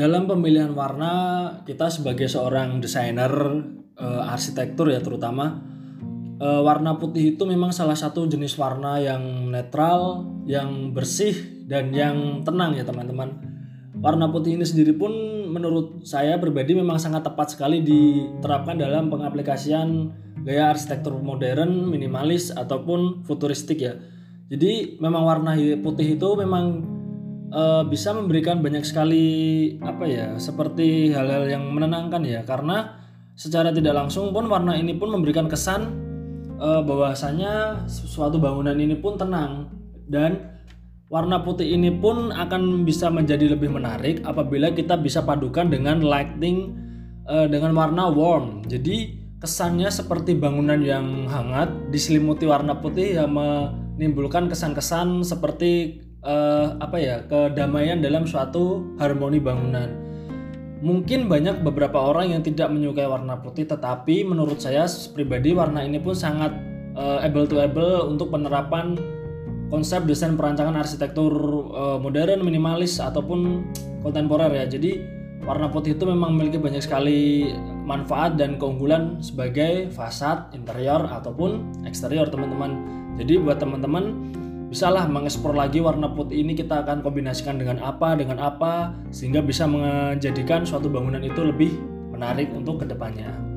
dalam pemilihan warna kita sebagai seorang desainer uh, arsitektur ya terutama uh, warna putih itu memang salah satu jenis warna yang netral, yang bersih dan yang tenang ya teman-teman. Warna putih ini sendiri pun menurut saya pribadi memang sangat tepat sekali diterapkan dalam pengaplikasian gaya arsitektur modern, minimalis ataupun futuristik ya. Jadi memang warna putih itu memang uh, bisa memberikan banyak sekali apa ya seperti hal-hal yang menenangkan ya. Karena secara tidak langsung pun warna ini pun memberikan kesan uh, bahwasanya suatu bangunan ini pun tenang. Dan warna putih ini pun akan bisa menjadi lebih menarik apabila kita bisa padukan dengan lighting uh, dengan warna warm. Jadi kesannya seperti bangunan yang hangat diselimuti warna putih yang menimbulkan kesan-kesan seperti uh, apa ya kedamaian dalam suatu harmoni bangunan. Mungkin banyak beberapa orang yang tidak menyukai warna putih, tetapi menurut saya pribadi warna ini pun sangat uh, able to able untuk penerapan konsep desain perancangan arsitektur uh, modern, minimalis ataupun kontemporer ya. Jadi warna putih itu memang memiliki banyak sekali manfaat dan keunggulan sebagai fasad, interior ataupun eksterior teman-teman. Jadi buat teman-teman bisalah mengeksplor lagi warna putih ini kita akan kombinasikan dengan apa dengan apa sehingga bisa menjadikan suatu bangunan itu lebih menarik untuk ke depannya.